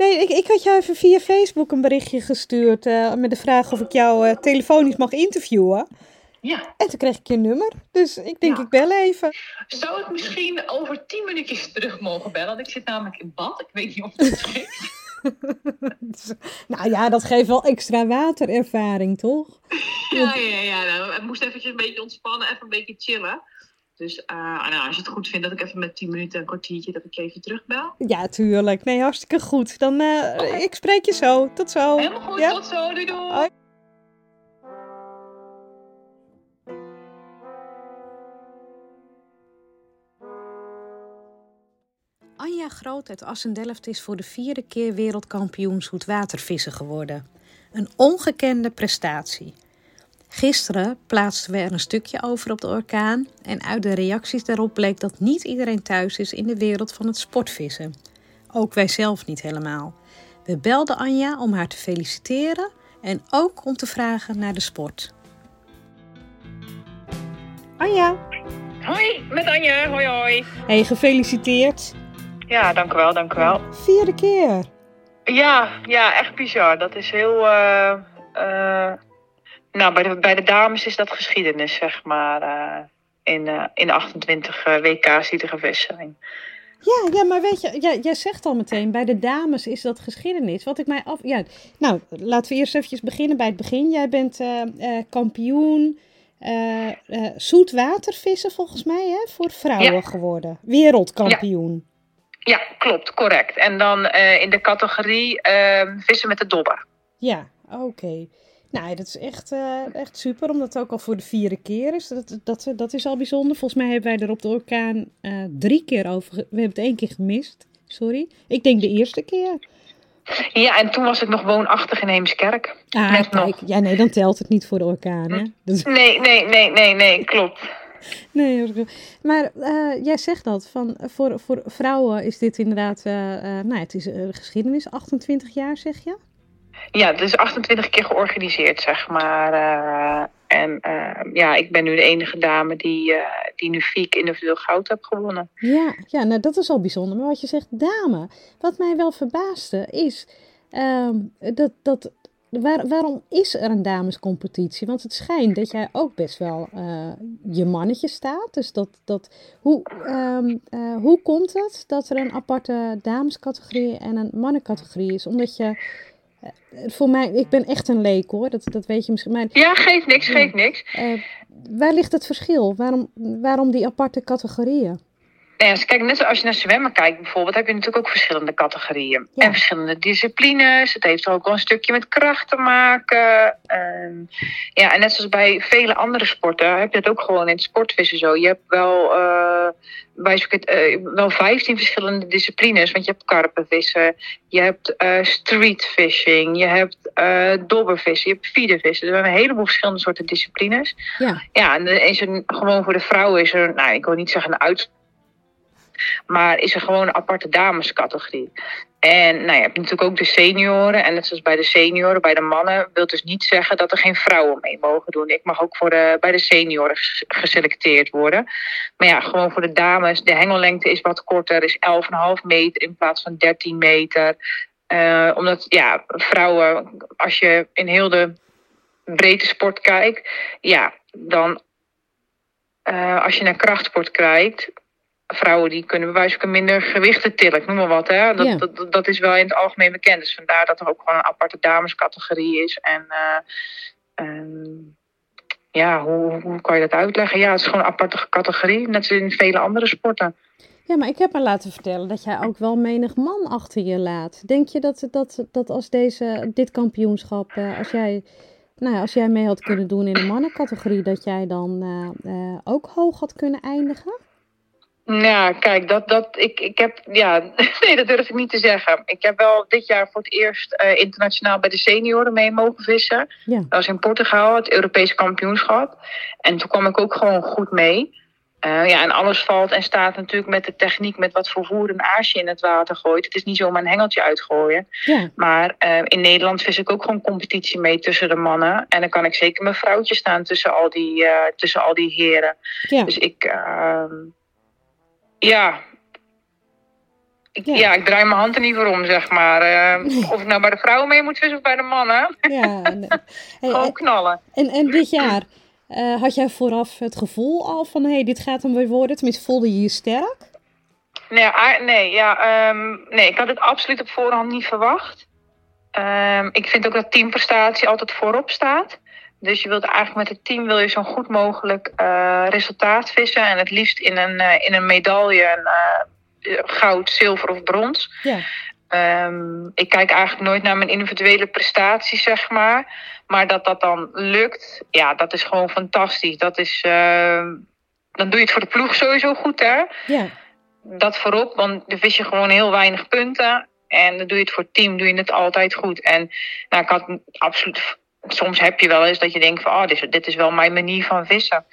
Nee, ik, ik had jou even via Facebook een berichtje gestuurd uh, met de vraag of ik jou uh, telefonisch mag interviewen. Ja. En toen kreeg ik je nummer. Dus ik denk, ja. ik bel even. Zou ik misschien over tien minuutjes terug mogen bellen? Want ik zit namelijk in bad. Ik weet niet of het schikt. nou ja, dat geeft wel extra waterervaring, toch? Ja, ja, ja. Nou, ik moest eventjes een beetje ontspannen, even een beetje chillen. Dus uh, nou, als je het goed vindt dat ik even met 10 minuten, een kwartiertje, dat ik je even terugbel. Ja, tuurlijk. Nee, hartstikke goed. Dan, uh, okay. ik spreek je zo. Tot zo. Helemaal goed, ja? tot zo. Doei doei. Hoi. Anja Groot uit Assendelft is voor de vierde keer wereldkampioen zoetwatervissen geworden. Een ongekende prestatie. Gisteren plaatsten we er een stukje over op de orkaan en uit de reacties daarop bleek dat niet iedereen thuis is in de wereld van het sportvissen. Ook wij zelf niet helemaal. We belden Anja om haar te feliciteren en ook om te vragen naar de sport. Anja. Hoi, met Anja. Hoi hoi. Hey, gefeliciteerd. Ja, dank u wel, dank u wel. Vierde keer. Ja, ja, echt bizar. Dat is heel... Uh, uh, nou, bij de, bij de dames is dat geschiedenis, zeg maar. Uh, in, in de 28 WK's die er geweest zijn. Ja, ja, maar weet je, ja, jij zegt al meteen, bij de dames is dat geschiedenis. Wat ik mij af... Ja, nou, laten we eerst eventjes beginnen bij het begin. Jij bent kampioen zoetwatervissen, volgens mij, hè, voor vrouwen ja. geworden. Wereldkampioen. Ja. Ja, klopt, correct. En dan in de categorie uh, vissen met de dobber. Ja, oké. Okay. Nou, dat is echt, uh, echt super, omdat het ook al voor de vierde keer is. Dat, dat, dat is al bijzonder. Volgens mij hebben wij er op de orkaan drie keer over... We hebben het één keer gemist, sorry. Ik denk de eerste keer. Ja, en toen was ik nog woonachtig in Heemskerk. Ah, Net kijk. Nog. Ja, nee, dan telt het niet voor de orkaan, hè? Dus... Nee, nee, nee, nee, nee, klopt. Nee, maar uh, jij zegt dat, van, voor, voor vrouwen is dit inderdaad, nou het is geschiedenis, 28 jaar zeg je? Ja, het is 28 keer georganiseerd, zeg maar. en ja, ik ben nu de enige dame die, die nu keer individueel goud heb gewonnen. Ja, ja, nou dat is al bijzonder. Maar wat je zegt, dame, wat mij wel verbaasde is ehm, dat, dat Waar, waarom is er een damescompetitie? Want het schijnt dat jij ook best wel uh, je mannetje staat. Dus dat, dat, hoe, uh, hoe komt het dat er een aparte damescategorie en een mannencategorie is? Omdat je, uh, voor mij, ik ben echt een leek hoor, dat, dat weet je misschien. Maar, ja, geeft niks, geeft niks. waar ligt het verschil? Waarom, waarom die aparte categorieën? Nou ja, kijk, net zoals je naar zwemmen kijkt bijvoorbeeld, heb je natuurlijk ook verschillende categorieën. Ja. En verschillende disciplines. Het heeft ook wel een stukje met kracht te maken. Um, ja, en net zoals bij vele andere sporten heb je het ook gewoon in het sportvissen zo. Je hebt wel, uh, bij uh, wel 15 verschillende disciplines. Want je hebt karpenvissen, je hebt uh, streetfishing, je hebt dobbervissen, je hebt feedervissen. Dus we hebben een heleboel verschillende soorten disciplines. Ja, ja en is er, gewoon voor de vrouwen is er, nou ik wil niet zeggen een uit maar is er gewoon een aparte damescategorie. En nou, je hebt natuurlijk ook de senioren. En net zoals bij de senioren, bij de mannen, wil dus niet zeggen dat er geen vrouwen mee mogen doen. Ik mag ook voor de, bij de senioren geselecteerd worden. Maar ja, gewoon voor de dames, de hengellengte is wat korter, is 11,5 meter in plaats van 13 meter. Uh, omdat ja, vrouwen, als je in heel de breedte sport kijkt, ja, dan uh, als je naar krachtsport kijkt, vrouwen die kunnen bij wijze van minder gewichten tillen, ik noem maar wat. Hè? Dat, Ja. dat, dat is wel in het algemeen bekend. Dus vandaar dat er ook gewoon een aparte damescategorie is. En eh, ja, hoe, hoe kan je dat uitleggen? Ja, het is gewoon een aparte categorie, net zoals in vele andere sporten. Ja, maar ik heb me laten vertellen dat jij ook wel menig man achter je laat. Denk je dat, dat, dat als deze, dit kampioenschap, eh, als, jij, nou ja, als jij mee had kunnen doen in de mannencategorie, dat jij dan eh, ook hoog had kunnen eindigen? Ja, kijk, dat, dat, ik, ik heb, ja, nee, dat durf ik niet te zeggen. Ik heb wel dit jaar voor het eerst eh, internationaal bij de senioren mee mogen vissen. Ja. Dat was in Portugal, het Europese kampioenschap. En toen kwam ik ook gewoon goed mee. Eh, ja, en alles valt en staat natuurlijk met de techniek, met wat voor voer en aasje in het water gooit. Het is niet zomaar een hengeltje uitgooien. Ja, Maar eh, in Nederland vis ik ook gewoon competitie mee tussen de mannen. En dan kan ik zeker mijn vrouwtje staan tussen al die, tussen al die heren. ja. Dus ik, ehm, ja, Ik, ja. ik draai mijn hand er niet voor om, zeg maar. Uh, of ik nou bij de vrouwen mee moet vissen of bij de mannen. Ja. Hey, Gewoon knallen. En, en dit jaar, uh, had jij vooraf het gevoel al van, hé, hey, dit gaat hem weer worden? Tenminste, voelde je je sterk? Nee, nee, ja, um, nee, ik had het absoluut op voorhand niet verwacht. Um, ik vind ook dat teamprestatie altijd voorop staat. Dus je wilt eigenlijk met het team wil je zo goed mogelijk uh, resultaat vissen. En het liefst in een, uh, in een medaille, uh, goud, zilver of brons. Ja. Um, ik kijk eigenlijk nooit naar mijn individuele prestaties, zeg maar. Maar dat dat dan lukt, ja, dat is gewoon fantastisch. Dat is, dan doe je het voor de ploeg sowieso goed, hè? Ja. Dat voorop, want dan vis je gewoon heel weinig punten. En dan doe je het voor het team, doe je het altijd goed. En nou, ik had absoluut soms heb je wel eens dat je denkt van, oh, dit, is, dit is wel mijn manier van vissen.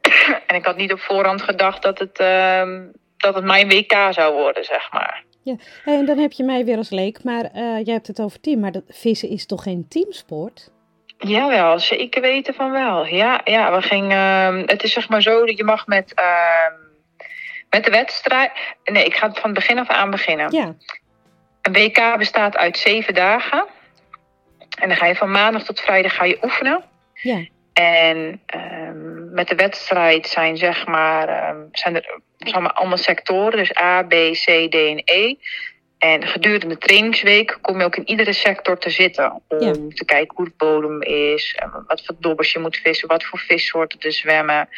en ik had niet op voorhand gedacht dat het, uh, dat het mijn WK zou worden, zeg maar. Ja, en dan heb je mij weer als leek, maar uh, jij hebt het over team, maar dat, vissen is toch geen teamsport? Jawel, zeker weten van wel. Ja, ja we gingen, uh, het is zeg maar zo dat je mag met, ehm, met de wedstrijd... Nee, ik ga van het begin af aan beginnen. Ja. Een WK bestaat uit zeven dagen. En dan ga je van maandag tot vrijdag ga je oefenen. Ja. En um, met de wedstrijd zijn zeg maar, um, zijn er zeg maar, allemaal sectoren, dus A, B, C, D en E. En gedurende de trainingsweek kom je ook in iedere sector te zitten. Om te kijken hoe de bodem is, wat voor dobbers je moet vissen, wat voor vissoorten er zwemmen.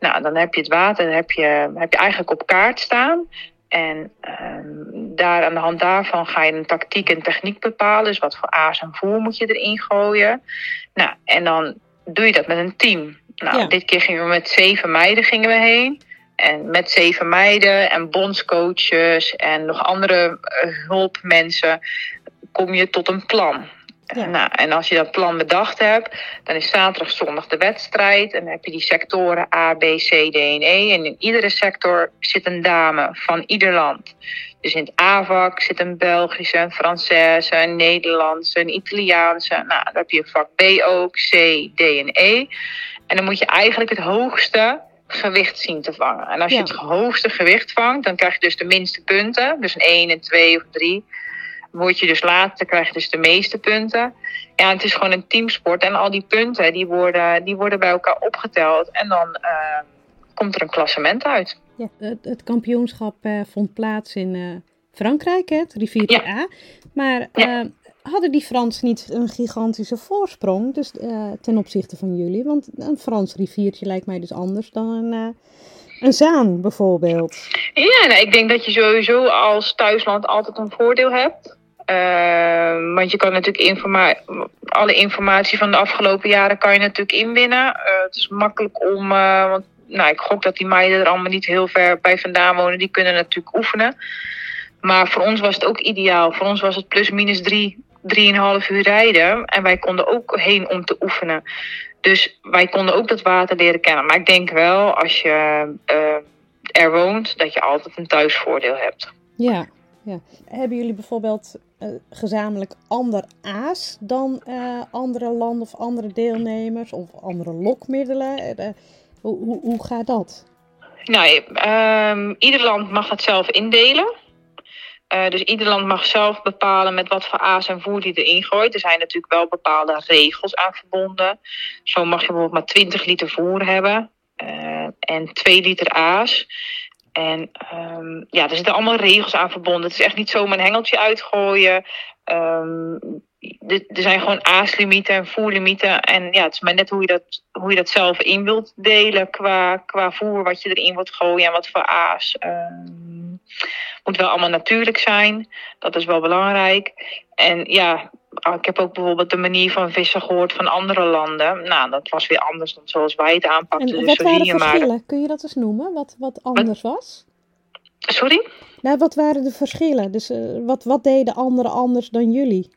Nou, dan heb je het water dan heb je, heb je eigenlijk op kaart staan. En um, daar, aan de hand daarvan ga je een tactiek en techniek bepalen. Dus wat voor aas en voer moet je erin gooien. Nou, en dan doe je dat met een team. Nou, dit keer gingen we met zeven meiden gingen we heen. En met zeven meiden en bondscoaches en nog andere uh, hulpmensen kom je tot een plan. Ja. Nou, en als je dat plan bedacht hebt, dan is zaterdag, zondag de wedstrijd. En dan heb je die sectoren A, B, C, D en E. En in iedere sector zit een dame van ieder land. Dus in het A-vak zit een Belgische, een Française, een Nederlandse, een Italiaanse. Nou, dan heb je vak B ook, C, D en E. En dan moet je eigenlijk het hoogste gewicht zien te vangen. En als je het hoogste gewicht vangt, dan krijg je dus de minste punten. Dus een 1, een 2 of 3 word je dus later, krijg je dus de meeste punten. Ja, het is gewoon een teamsport. En al die punten, die worden, die worden bij elkaar opgeteld. En dan uh, komt er een klassement uit. Ja, het, het kampioenschap uh, vond plaats in uh, Frankrijk, het riviertje ja. A. Maar hadden die Fransen niet een gigantische voorsprong dus, ten opzichte van jullie? Want een Frans riviertje lijkt mij dus anders dan een... Een zaan bijvoorbeeld. Ja, nou, ik denk dat je sowieso als thuisland altijd een voordeel hebt. Uh, want je kan natuurlijk alle informatie van de afgelopen jaren kan je natuurlijk inwinnen. Uh, het is makkelijk om, uh, want nou, ik gok dat die meiden er allemaal niet heel ver bij vandaan wonen. Die kunnen natuurlijk oefenen. Maar voor ons was het ook ideaal. Voor ons was het plus minus drie, drieënhalf uur rijden. En wij konden ook heen om te oefenen. Dus wij konden ook dat water leren kennen. Maar ik denk wel, als je er woont, dat je altijd een thuisvoordeel hebt. Ja, Hebben jullie bijvoorbeeld uh, gezamenlijk ander aas dan uh, andere landen of andere deelnemers of andere lokmiddelen? Uh, hoe, hoe, hoe, gaat dat? Nou, um, ieder land mag het zelf indelen. dus ieder land mag zelf bepalen met wat voor aas en voer die erin gooit. Er zijn natuurlijk wel bepaalde regels aan verbonden. Zo mag je bijvoorbeeld maar 20 liter voer hebben en 2 liter aas. En um, ja, er zitten allemaal regels aan verbonden. Het is echt niet zomaar een hengeltje uitgooien. Um, er zijn gewoon aaslimieten en voerlimieten. En ja, het is maar net hoe je dat, hoe je dat zelf in wilt delen qua, qua voer, wat je erin wilt gooien en wat voor aas. Um, moet wel allemaal natuurlijk zijn. Dat is wel belangrijk. En ja, ik heb ook bijvoorbeeld de manier van vissen gehoord van andere landen. Nou, dat was weer anders dan zoals wij het aanpakten. En dus wat waren de verschillen? Maar... Kun je dat eens noemen? Wat, wat anders was? Sorry? Nou, wat waren de verschillen? Dus uh, wat, wat deden anderen anders dan jullie?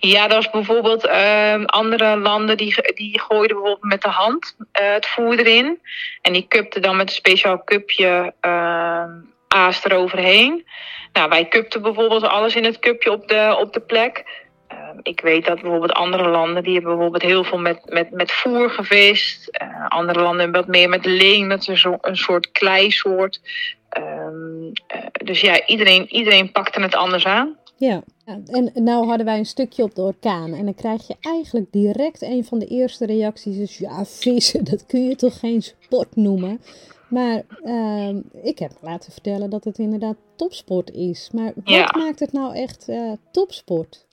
Ja, dat was bijvoorbeeld uh, andere landen die, die gooiden bijvoorbeeld met de hand uh, het voer erin. En die cupten dan met een speciaal cupje ehm, aas eroverheen. Nou, wij cupten bijvoorbeeld alles in het cupje op de, op de plek. Ehm, ik weet dat bijvoorbeeld andere landen, die hebben bijvoorbeeld heel veel met, met, met voer gevist. Uh, andere landen wat meer met leen, dat is een, soort kleisoort. Ehm, eh, dus ja, iedereen, iedereen pakte het anders aan. Ja, en nou hadden wij een stukje op de orkaan. En dan krijg je eigenlijk direct een van de eerste reacties. Is, ja, vissen, dat kun je toch geen sport noemen? Maar ehm, ik heb laten vertellen dat het inderdaad topsport is. Maar wat maakt het nou echt uh, topsport?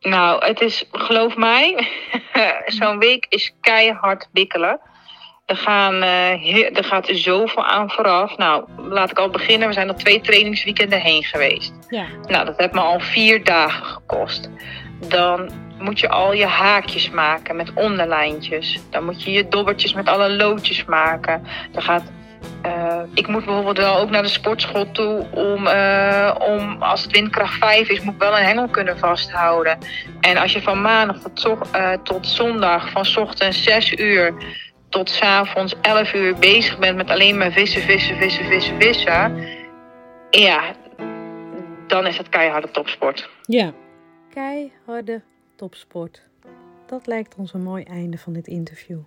Nou, het is, geloof mij, zo'n week is keihard wikkelen. Er, gaan, uh, er gaat zoveel aan vooraf. Nou, laat ik al beginnen. We zijn al twee trainingsweekenden heen geweest. Ja. Nou, dat heeft me al vier dagen gekost. Dan moet je al je haakjes maken met onderlijntjes. Dan moet je je dobbertjes met alle loodjes maken. Dan gaat uh, ik moet bijvoorbeeld wel ook naar de sportschool toe om, uh, om als het windkracht 5 is, moet ik wel een hengel kunnen vasthouden. En als je van maandag tot, uh, tot zondag van ochtends 6 uur tot s avonds 11 uur bezig bent met alleen maar vissen, vissen, vissen, vissen, vissen. Ja, dan is het keiharde topsport. Ja, keiharde topsport. Dat lijkt ons een mooi einde van dit interview.